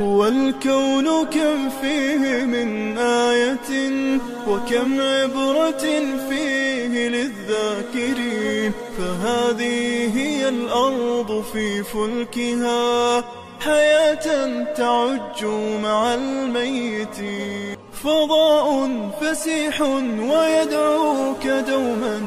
والكون كم فيه من آية وكم عبرة فيه للذاكرين فهذه هي الأرض في فلكها حياة تعج مع الميت فضاء فسيح ويدعوك دوما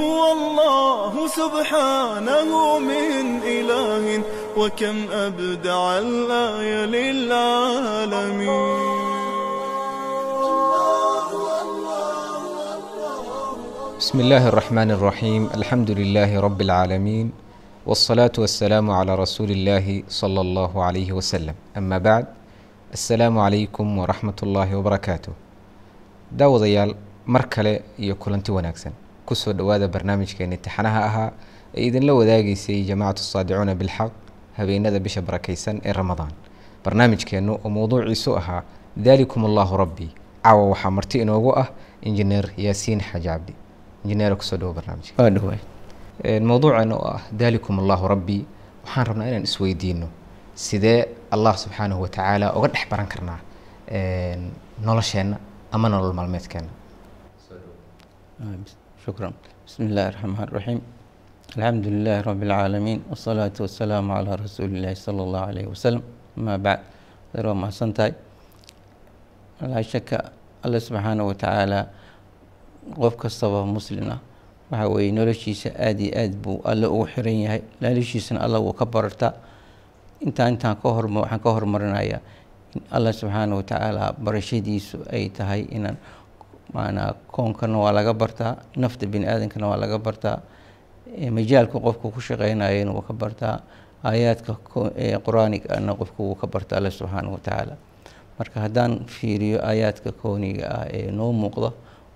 هو الله سبحانه من إله وكم أبدع الآية للعالمين بسم الله الرحمن الرحيم الحمد لله رب العالمين والصلاة والسلام على رسول الله صلى الله عليه وسلم أما بعد السلام عليكم ورحمة الله وبركاته daawadayaal mar kale iyo kulanti ku soo dhowaada barnaamijkeeni taxanaha ahaa ee idinla wadaagaysay jamaacatu saadicuuna bilxaq habeenada bisha barakaysan ee ramadaan. Barnaamijkeennu oo mowduuciisu ahaa daalikum allahu rabbi. Caawa waxaa marti inoogu ah injineer yaasiin xaaji cabdi injineer ku soo dhawo barnaamijka. Oo ah daalikum allahu rabbi. Waxaan rabnaa inaan isweydiino sidee allah subxaanahu watacaala uga dhex baran karnaa nolosheenna ama nolol maalmeedkeena shukran. Bismi illaahi raxmaan raxiim alxamdu lilaahi rabi alcaalamiin wasalaatu wasalaamu calaa rasuuli illaahi sala allahu alayhi wasalam amaa bacd dar waa mahadsan tahay laa shaka alle subxaanahu watacaala qof kastaba muslin ah waxa weeye noloshiisa aada iyo aad buu alle ugu xiran yahay laalishiisana alla wuu ka barartaa intaan intaan ka waxaan ka hormarinayaa in allah subxaanahu watacaala barashadiisu ay tahay inaan maanaa koonkana waa laga bartaa nafta bini aadankana waa laga bartaa majaalku qofku ku shaqeynayana wuu ka bartaa aayaadka qur'aanigana qofku wuu ka bartaa alle subxaana watacaala marka haddaan fiiriyo aayaadka kooniga ah ee noo muuqda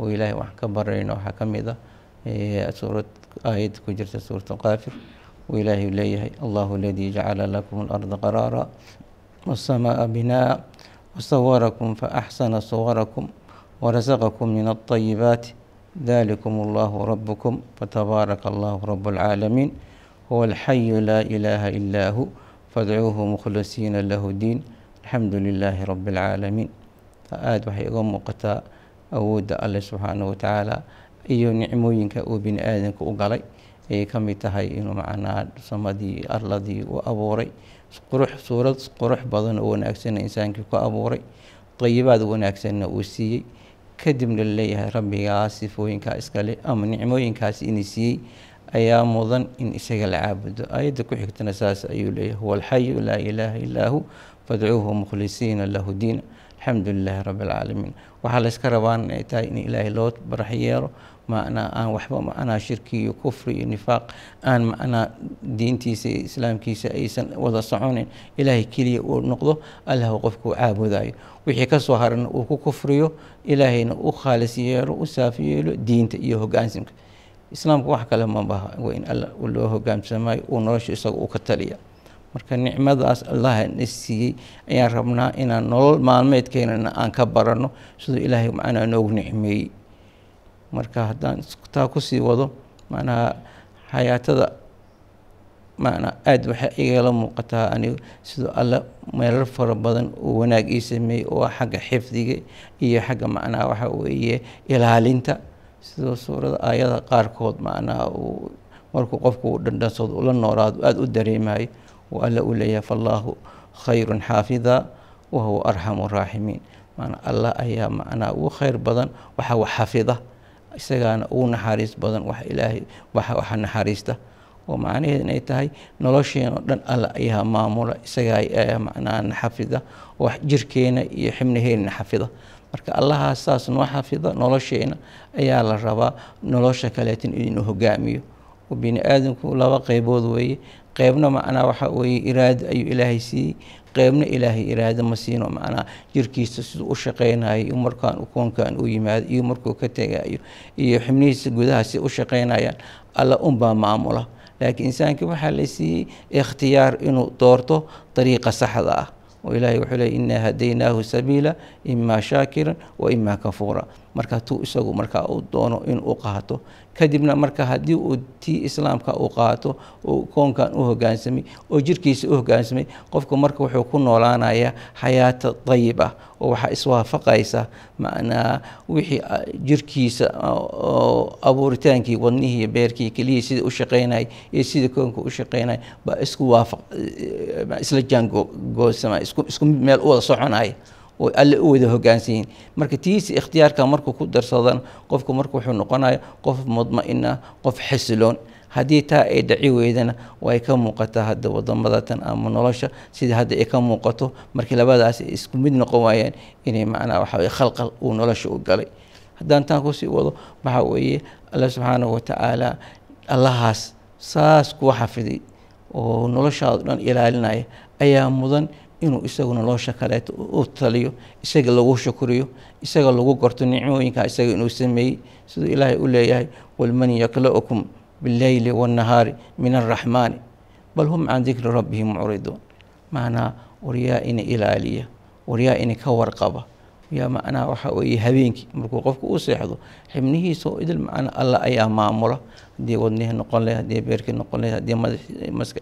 oo ilaahay waxaan ka barayno waxaa ka mid ah suurad aayadda ku jirta suurat alqaafir uu ilaahay leeyahay allahu aladii jacala lakum alarda qaraara wasamaa binaa wasawarakum fa axsana sawarakum ورزقكم من الطيبات. ذلكم الله ربكم فتبارك الله رب العالمين. هو الحي لا إله إلا هو فادعوه مخلصين له الدين. الحمد لله رب العالمين. aad waxay uga muuqataa awoodda alle subxaana watacaala iyo nicmooyinka uu bini aadanka u galay. Ayay ka mid tahay inuu macnaa samadii arladii u abuuray. Qurux suurad qurux badan wanaagsan insaankii ku abuuray dayibaad wanaagsanna uu siiyey kadibna la leeyahay rabbigaas sifooyinkaa iskale ama nicmooyinkaas inay siiyey ayaa mudan in isaga la caabudo aayadda ku xigtana saas ayuu leeyahay huwa alxayu laa ilaaha illaa hu fadcuuhu mukhlisiina lahu diina alxamdu lilaahi alcaalamiin waxaa layska rabaan inay tahay in ilaahay loo barax yeelo macnaa aan waxba macnaa shirki iyo kufri iyo nifaaq aan macnaa diintiisa iyo islaamkiisa aysan wada soconin ilaahay keliya uu noqdo allah qofka uu caabudayo wixii ka soo harana uu ku kufriyo ilaahayna u khaalis yeelo u saafi yeelo diinta iyo hogaansimka. Islaamka wax kale ma waa in alla loo hogaamsamayo uu nolosha isaga uu ka taliya marka nicmadaas allaha na siiyey ayaan rabnaa inaan nolol maalmeedkeenana aan ka barano siduu ilaahay macnaa noogu nicmeeyey. Marka haddaan taa ku sii wado macnaha xayaatada macnaa aada waxay igala muuqataa anigu siduu alle meelar fara badan uu wanaag ii sameeyey oo xagga xifdiga iyo xagga macnaha waxa weeye ilaalinta. Sidoo suurada aayada qaarkood macnaha uu markuu qofku uu dhandhansado ula noolaado aada u dareemayo uu alle u leeyahay fallaahu khayrun xaafida wa huwa arxamu raaximiin maanaa allah ayaa macnaa ugu khayr badan waxa wax xafida isagaana ugu naxariis badan wax ilaahay waxa waxa naxariista oo macnaheed inay tahay nolosheen dhan alla ayaa maamula isagaa ayaa macnaha na wax jirkeena iyo xibnaheena xafida marka allahaas saas noo xafida nolosheena ayaa la rabaa nolosha kaleetan inuu hogaamiyo oo bini aadamku laba qeybood weeye qeybna macnaa waxa weeye iraado ayuu ilaahay siiyey. Qeybna ilaahay iraado ma siino macnaa jirkiisa siduu u shaqeynayo iyo markaan koonkan u yimaado iyo markuu ka tegayo iyo xibnihiisa gudaha si u shaqeynayaan alla unbaa maamula. Laakiin insaanka waxaa la siiyey ikhtiyaar inuu doorto dariiqa saxda ah. Oo ilaahay wuxuu leey inaa hadaynaahu sabiila imaa shaakiran wa imaa kafuura marka tuu isagu markaa uu doono inuu qaato. Kadibna marka haddii uu tii islaamka uu qaato uu koonkan u hogaansamay oo jirkiisa u hogaansamay qofku marka wuxuu ku noolaanayaa xayaata ah oo waxaa iswaafaqaysa. Macnaa wixii jirkiisa oo abuuritaankii wadnihii beerkii keliyii sida u shaqeynayay iyo sida koonka u shaqeynaya baa isku waafaq isla jaangoosama isku meel u wada soconaya oo alle u wada hogaansan yihiin marka tiisi ikhtiyaarka markuu ku darsadan qofku marka wuxuu noqonaya qof mudma-in ah qof xasiloon. Haddii taa ay dhaci weydana way ka muuqataa hadda wadamadatan ama nolosha. Sida hadda ay ka muuqato markii labadaas isku mid noqon waayaan inay macnaa waxa weye khalqal uu nolosha u galay. Haddaan taan ku sii wado waxa weeye alla subxaanahu watacaala allahaas saas kuwa xafiday oo noloshaado dhan ilaalinaya. Ayaa mudan inuu isagu nolosha kaleeto u taliyo isaga lagu shukriyo isaga lagu gorto nicmooyinka isaga inuu sameeyey siduu ilaahay u leeyahay walman yakla'ukum bileyli waannahaari min alraxmaani bal hum can dikri rabbihim mucriduun. Macnaa waryaa ina ilaaliya waryaa ina ka warqaba yaa macnaha waxa weeye habeenkii. Markuu qofku u seexdo xibnihiisa oo idil macna alla ayaa maamula. Haddii wadnihii noqon lahayd haddii beerkii noqon lahayd haddii madax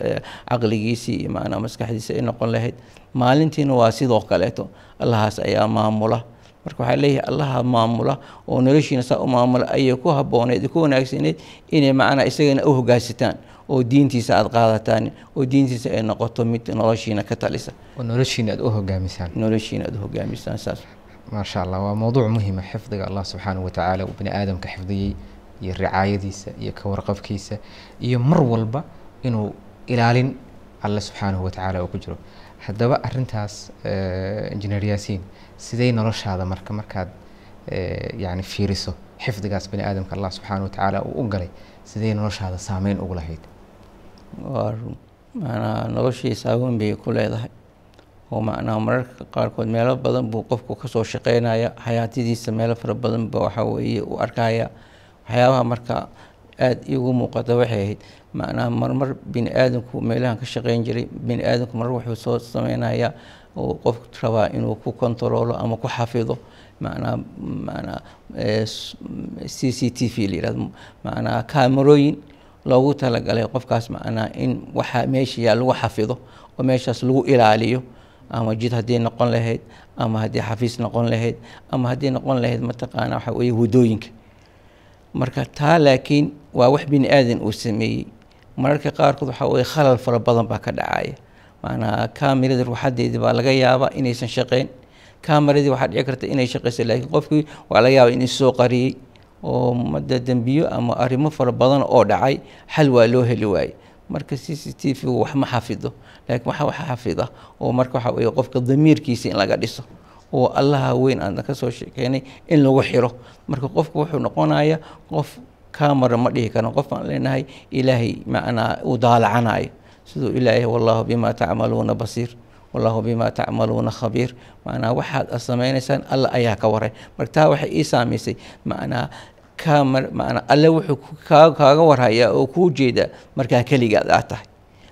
caqligiisii iyo macnaa maskaxdiisa ay noqon lahayd maalintiina waa sidoo kaleeto. Allahaas ayaa maamula. Marka waxaa leeyahay allaha maamula oo noloshiina saa u maamula ayay ku habbooneed ku wanaagsaneyd inay macnaa isagana u hogaansataan oo diintiisa aada qaadataan oo diintiisa ay noqoto mid noloshiina ka talisa. Oo noloshiina aad u hogaamisaan noloshiina aada u hogaamisaan saas maasha allah waa mowduuc muhima xifdiga allah subxaanahu watacaala uu bini aadamka xifdiyey iyo ricaayadiisa iyo ka warqabkiisa iyo mar walba inuu ilaalin alle subxaanahu watacaala uu ku jiro. Haddaba arintaas injineer yaasiin sidey noloshaada marka markaad yani fiiriso xifdigaas bini aadamka allah subxaanahu watacaala uu u galay sidey noloshaada saameyn ugu lahayd? Noloshii saaweyn bay ku leedahay oo macnaha mararka qaarkood meelo badan buu qofku ka soo shaqeynaya xayaatadiisa meelo fara badan ba waxa weeye u arkaya waxyaabaha marka aada iigu muuqata waxay ahayd macnaha marmar bini aadamku meelahan ka shaqeyn jiray bini aadamku mar wuxuu soo sameynaya oo qof rabaa inuu ku kontaroolo ama ku xafido macnaa macnaa c c t v la yihahdo macnaa kaamarooyin loogu talagalay qofkaas macnaa in waxaa meesha yaa lagu xafido oo meeshaas lagu ilaaliyo ama jid haddii noqon lahayd ama haddii xafiis noqon lahayd ama haddii noqon lahayd mataqaana waxa weeye waddooyinka marka taa laakiin waa wax bini aadan uu sameeyey. Mararka qaarkood waxaa weye khalal fara badan baa ka dhacaya. Macnaa kamerada ruuxadeedii baa laga yaabaa inaysan shaqeyn. Kameradii waxaa dhici karta inay shaqeysa laakiin qofkii waa laga yaaba in isoo qariyey. Oo mada dembiyo ama arrimo fara badan oo dhacay xal waa loo heli waayey marka c c t v wax xafido laakiin waxa wax xafida oo marka waxa weye qofka damiirkiisa in laga dhiso oo allaha weyn aan ka soo in lagu xiro. Marka qofku wuxuu noqonaya qof camera ma dhihi karo qof aan leenahay ilaahay macnaa uu daalacanayo. Siduu ilaahay wallahu bima tacmaluuna basiir wallahu bima tacmaluuna khabiir. Macnaa waxaad samaynaysaan alla ayaa ka waray. Marka taa waxay ii saamaysay macnaa alle wuxuu kaa kaaga warhayaa oo kuu jeedaa markaa keligaad aad tahay.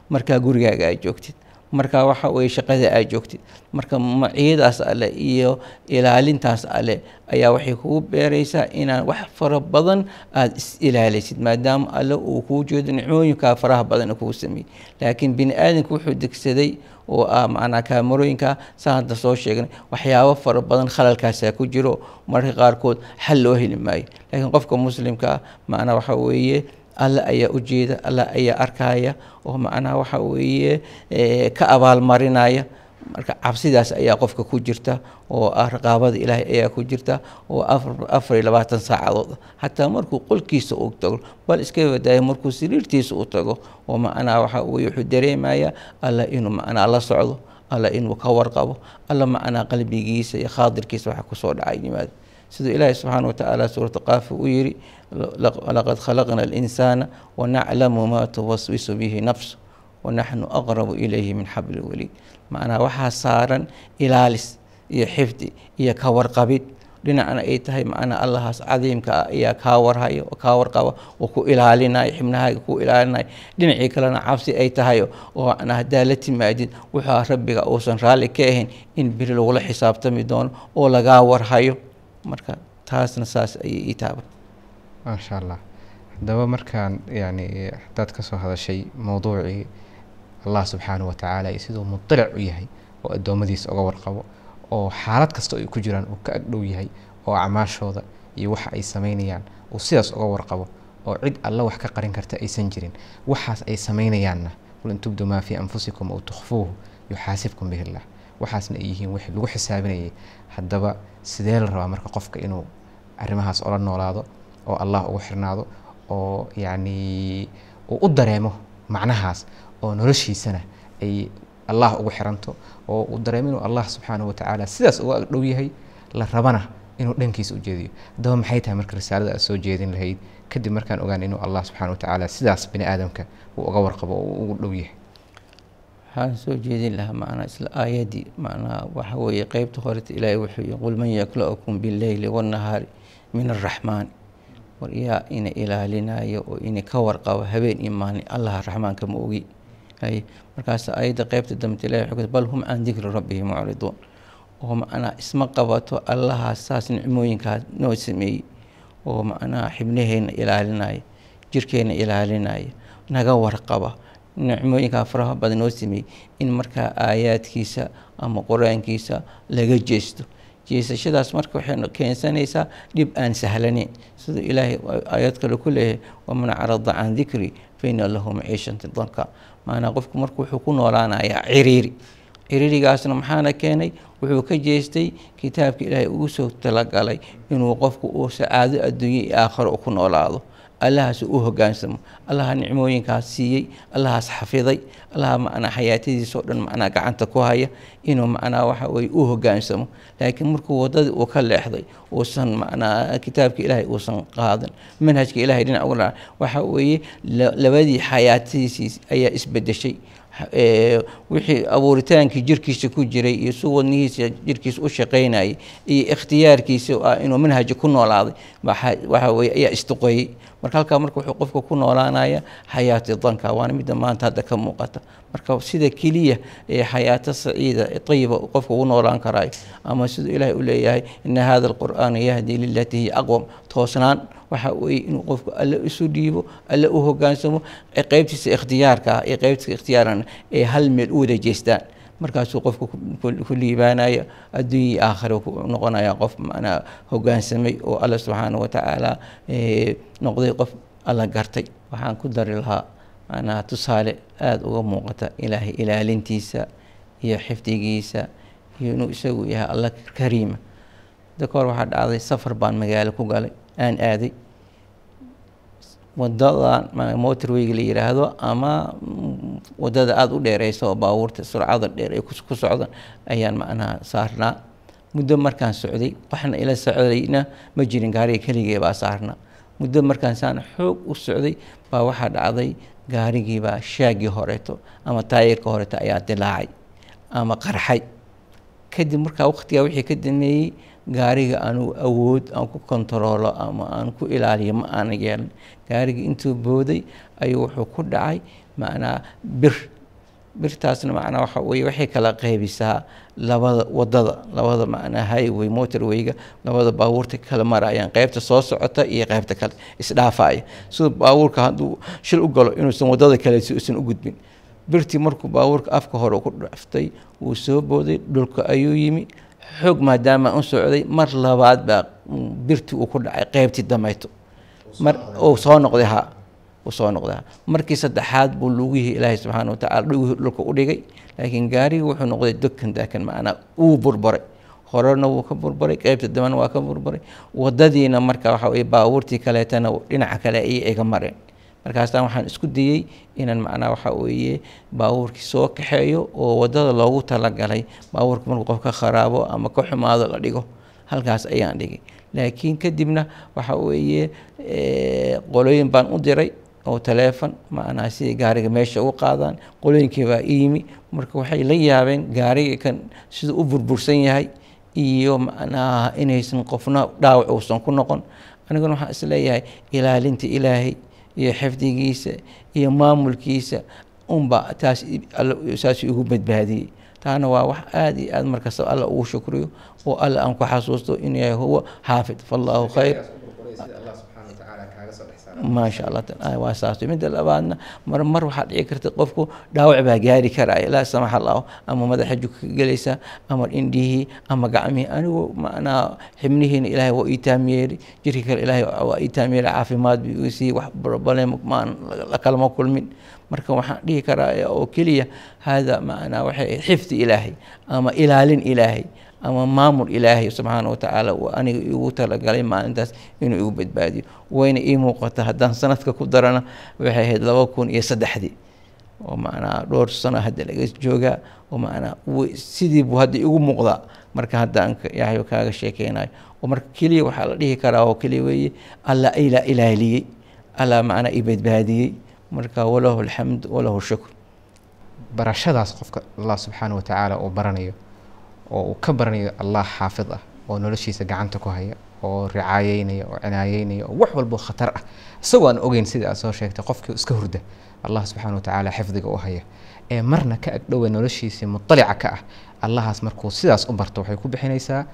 Markaa gurigaaga aad joogtid marka waxa weye shaqada aad joogtid. Marka maciyadaas ale iyo ilaalintaas ale ayaa waxay kugu beeraysaa inaan wax fara badan aada is ilaalisid maadaama alle uu kuu jeedo nicmooyinkaa faraha badan kuu sameeyey. Laakiin bini aadamka wuxuu degsaday oo ah macnaa kaamarooyinka saa hadda soo sheegnay. Waxyaabo fara badan khalalkaasaa ku jiro. Mararka qaarkood xal loo heli maayo. Laakiin qofka muslimka macnaa waxa weeye alle ayaa ujeeda alle ayaa arkaya oo macnaha waxa weeye ka abaalmarinaya. Marka cabsidaas ayaa qofka ku jirta oo ah raqaabada ilaahay ayaa ku jirta oo afar iyo labaatan saacadood. Xataa markuu qolkiisa u tago bal iska wadaayo markuu sariirtiisa u tago oo macnaha waxa weye wuxuu dareemaya alla inuu macnaa la socdo alla inuu ka warqabo alla macnaa qalbigiisa iyo khaadirkiisa waxa ku soo dhacay yimaado siduu ilaahay subxaana watacaala suurata qaafi u yiri laqad khalaqna alinsaana wanaclamu maa tuwaswisu bihi nafsu wanaxnu aqrabu ilayhi min xabli lwaliid macnaha waxaa saaran ilaalis iyo xifdi iyo ka warqabid. Dhinacna ay tahay macnaa allahaas cadiimka ah ayaa kaa warhayo kaa warqaba oo ku ilaalinayo xibnahaaga ku ilaalinayo dhinacii kalena cabsi ay tahayo oo macnaa haddaa la timaadid wuxuu rabbiga uusan raalli ka ahayn in beri lagula xisaabtami doono oo lagaa warhayo marka taasna saas ayay ii taaban maasha allah haddaba markaan yani haddaad ka soo hadashay mowduucii allah subxaanahu watacaala iyo siduu mudalic u yahay oo addoommadiisa uga warqabo oo xaalad kasta ay ku jiraan uu ka agdhow yahay oo acmaashooda iyo waxa ay samaynayaan uu sidaas uga warqabo oo cid alla wax ka qarin karta aysan jirin waxaas ay samaynayaanna. Qul in tubdu maa fii anfusikum aw tukhfuuhu yuxaasibkum bihi llah waxaasna ay yihiin wixii lagu xisaabinayay. Haddaba sidee la rabaa marka qofka inuu arrimahaas ola noolaado oo allah ugu xirnaado oo yacni uu u dareemo macnahaas oo noloshiisana ay allah ugu xiranto oo uu dareemo inuu allah subxaanahu watacaala sidaas uga agdhow yahay la rabana inuu dhankiisa u jeediyo. Haddaba maxay tahay marka risaalada aad soo jeedin lahayd? Kadib markaan ogaan inuu allah subxaana watacaala sidaas bini aadamka uu uga warqabo oo ugu dhow yahay waxaan soo jeedin lahaa macnaa isla aayaddii macnaha waxa weeye qeybta horeta ilaahay wuxuu yihi qul man yakla'ukum billeyli wannahaari min arraxmaani war yaa ina ilaalinayo oo ina ka warqabo habeen iyo maalin allaha raxmaanka ma ogi. Markaas aayadda qeybta dambe ilahay wuxuu bal hum can dikri rabbihim mucriduun. Oo macnaa isma qabato allahaas saas nicmooyinkaas noo sameeyey oo macnaha xibnaheenna ilaalinaya jirkeenna ilaalinaya naga warqaba nicmooyinkaa faraha badan noo sameeyey in markaa aayaadkiisa ama qur'aankiisa laga jeesto. Jeesashadaas marka waxay keensanaysaa dhib aan sahlaneyn siduu ilaahay aayad kale ku leeyahay waman carada can dikri fa ina lahu maciishata danka maanaa qofku marka wuxuu ku noolaanayaa ciriiri. Ciriirigaasna maxaana keenay? Wuxuu ka jeestay kitaabka ilaahay ugu soo talagalay inuu qofku uu sacaado adduunye iyo aakhiro ku noolaado allahaas u hogaansamo allaha nicmooyinkaas siiyey allahaas xafiday. Allaha macnaa xayaatadiisa oo dhan macnaa gacanta ku haya. Inuu macnaa waxa weye u hogaansamo laakiin markuu waddadii uu ka leexday uusan macnaa kitaabka ilaahay uusan qaadan. Manhajka ilahay dhinac uga dhaca waxa weeye labadii xayaatadiisii ayaa isbedeshay wixii abuuritaankii jirkiisa ku jiray iyo si wadnihiisa jirkiisa u shaqaynayay iyo ikhtiyaarkiisa ah inuu manhaja ku noolaaday waxa weye ayaa isduqeeyey marka halkaa marka wuxuu qofka ku noolaanaya xayaati danka waana midda maanta hadda ka muuqata. Marka sida keliya ee xayaato saciida ayiba qofka ugu noolaan karayo ama siduu ilaahay u leeyahay ina hada alqur'aana yahdi lilatii hiya aqwam toosnaan waxa weeye inuu qofku alle isu dhiibo alle u hogaansamo qeybtiisa ikhtiyaarka ah iyo qeybtiisa ikhtiyaarana ay hal meel u wada jeestaan. Markaasuu qofku ku liibaanaya adduunyai aakhira noqonaya qof macnaa hogaansamay oo alle subxaana watacaala noqday qof alla gartay. Waxaan ku dari lahaa macnaha tusaale aada uga muuqata ilaahay ilaalintiisa iyo xifdigiisa iyo inuu isagu yahay alla kariima. Da ka hor waxaa dhacday safar baan magaalo ku galay aan aaday. Wadadan motorweyga la yiraahdo ama waddada aada u dheereysa oo baabuurta surcada dheer ay ku socdan ayaan macnaha saarnaa. Muddo markaan socday waxna ila socdayna ma jirin gaariga keligee baa saarnaa. Muddo markaan saan xoog u socday baa waxaa dhacday gaarigiibaa shaagii horeeto ama taayirka horeeto ayaa dilaacay ama qarxay. Kadib markaa waqtigaa wixii ka dameeyey gaariga anugu awood aan ku kontaroolo ama aan ku ilaaliyo ma aana yeelan. Gaariga intuu booday ayuu wuxuu ku dhacay macnaa bir. Birtaasna macnaa waxa weye waxay kala qeybisaa labada waddada labada macnaa highway motorwayga labada baabuurta kala marayaan qeybta soo socota iyo qeybta kale isdhaafaya. Sida baabuurka hadduu shil u galo inuusan waddada kale usan u gudbin. Birtii markuu baabuurka afka hore ku dhaftay wuu soo booday dhulka ayuu yimi xoog maadaama u socday mar labaad baa birtii uu ku dhacay qeybtii dameyto mar uu soo noqday. ha uu soo noqday ha markii saddexaad buu lugihii ilaahay subxaana watacala lugihii dhulka u dhigay laakiin gaarigii wuxuu noqday dokan daakan macnaa wuu burburay. Horena wuu ka burburay qeybta dambena waa ka burburay. Wadadiina marka waxa weye baabuurtii kaleetana dhinaca kale ayay iga mareen markaasaan waxaan isku dayey inaan macnaa waxa weeye baabuurkii soo kaxeeyo oo waddada loogu talagalay. Baabuurka markuu qof ka kharaabo ama ka xumaado la dhigo halkaas ayaan dhigay. Laakiin kadibna waxa weeye qolooyin baan u diray oo taleefon macnaha sidai gaariga meesha ugu qaadaan. Qolooyinkii baa iyimi marka waxay la yaabeen gaariga kan siduu u burbursan yahay iyo macnaha inaysan qofna dhaawac uusan ku noqon. Aniguna waxaan is leeyahay ilaalinta ilaahay iyo xifdigiisa iyo maamulkiisa unba taas saas igu badbaadiyey. Taana waa wax aada iyo aad markasta alla ugu shukriyo oo alla aan ku xasuusto inuu yahay huwa xaafid. Fallaahu khayr maasha allah waa saas. Midda labaadna mar waxaa dhici karta qofku dhaawac baa gaari karaya laa samax allahu ama madaxa jug ka gelaysa ama indhihii ama gacmihii anigu macnaha xibnihiina ilaahay waa ii taamyeeri jirka kale ilaahay waa ii caafimaad bi siiyey wax barbale maan kalama kulmin. Marka waxaan dhihi karaa oo keliya hada macnaa waxay xifdi ilaahay ama ilaalin ilaahay ama maamul ilaahay subxaana watacaala uu aniga igu talagalay maalintaas inuu igu badbaadiyo. Wayna ii muuqata haddaan sanadka ku darana waxay ahayd laba kun iyo saddexdii oo macnaa dhowr sano hadda laga joogaa oo macnaa sidii buu hadda igu muuqdaa. Marka haddaan yahay kaaga sheekeynayo oo marka keliya waxaa la dhihi karaa oo keliya weeye alla ilaa ilaaliyey alla macnaa i badbaadiyey. Marka walahu alxamd walahu shukr. Barashadaas qofka allah subxaana watacaala uu baranayo oo uu ka baranayo allah xaafid ah oo noloshiisa gacanta ku haya oo ricaayeynaya oo cinaayeynaya oo wax walbo khatar ah. Isagoo aan ogeyn sida soo sheegtay qofkii iska hurda allah subxaana watacaala xifdiga u haya ee marna ka agdhowa noloshiisii mutalica ka ah allahaas markuu sidaas u barto waxay ku bixinaysaa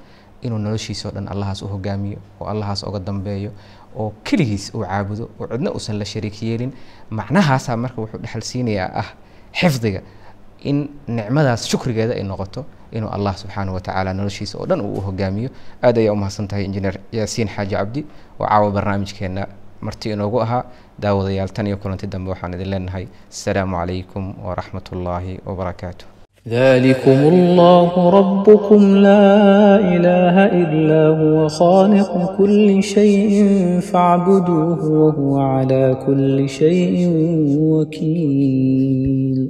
inuu noloshiisa o dhan allahaas u hogaamiyo oo allahaas oga dambeeyo oo keligiis uu caabudo oo cidna uusan la shariik yeelin. Macnahaasaa marka wuxuu dhexal siinayaa ah xifdiga in nicmadaas shukrigeeda ay noqoto inuu allah subxaana watacaala noloshiisa oo dhan uu u hogaamiyo. Aad ayaa umahadsan tahay injineer yaasiin xaaji cabdi oo caawa barnaamijkeenna marti inoogu ahaa. Daawadayaal tan iyo kulanti dambe waxaan idin leenahay asalaamu calaykum waraxmat ullaahi wabarakaatu ذلكم الله ربكم لا إله إلا هو خالق كل شيء فاعبدوه وهو على كل شيء وكيل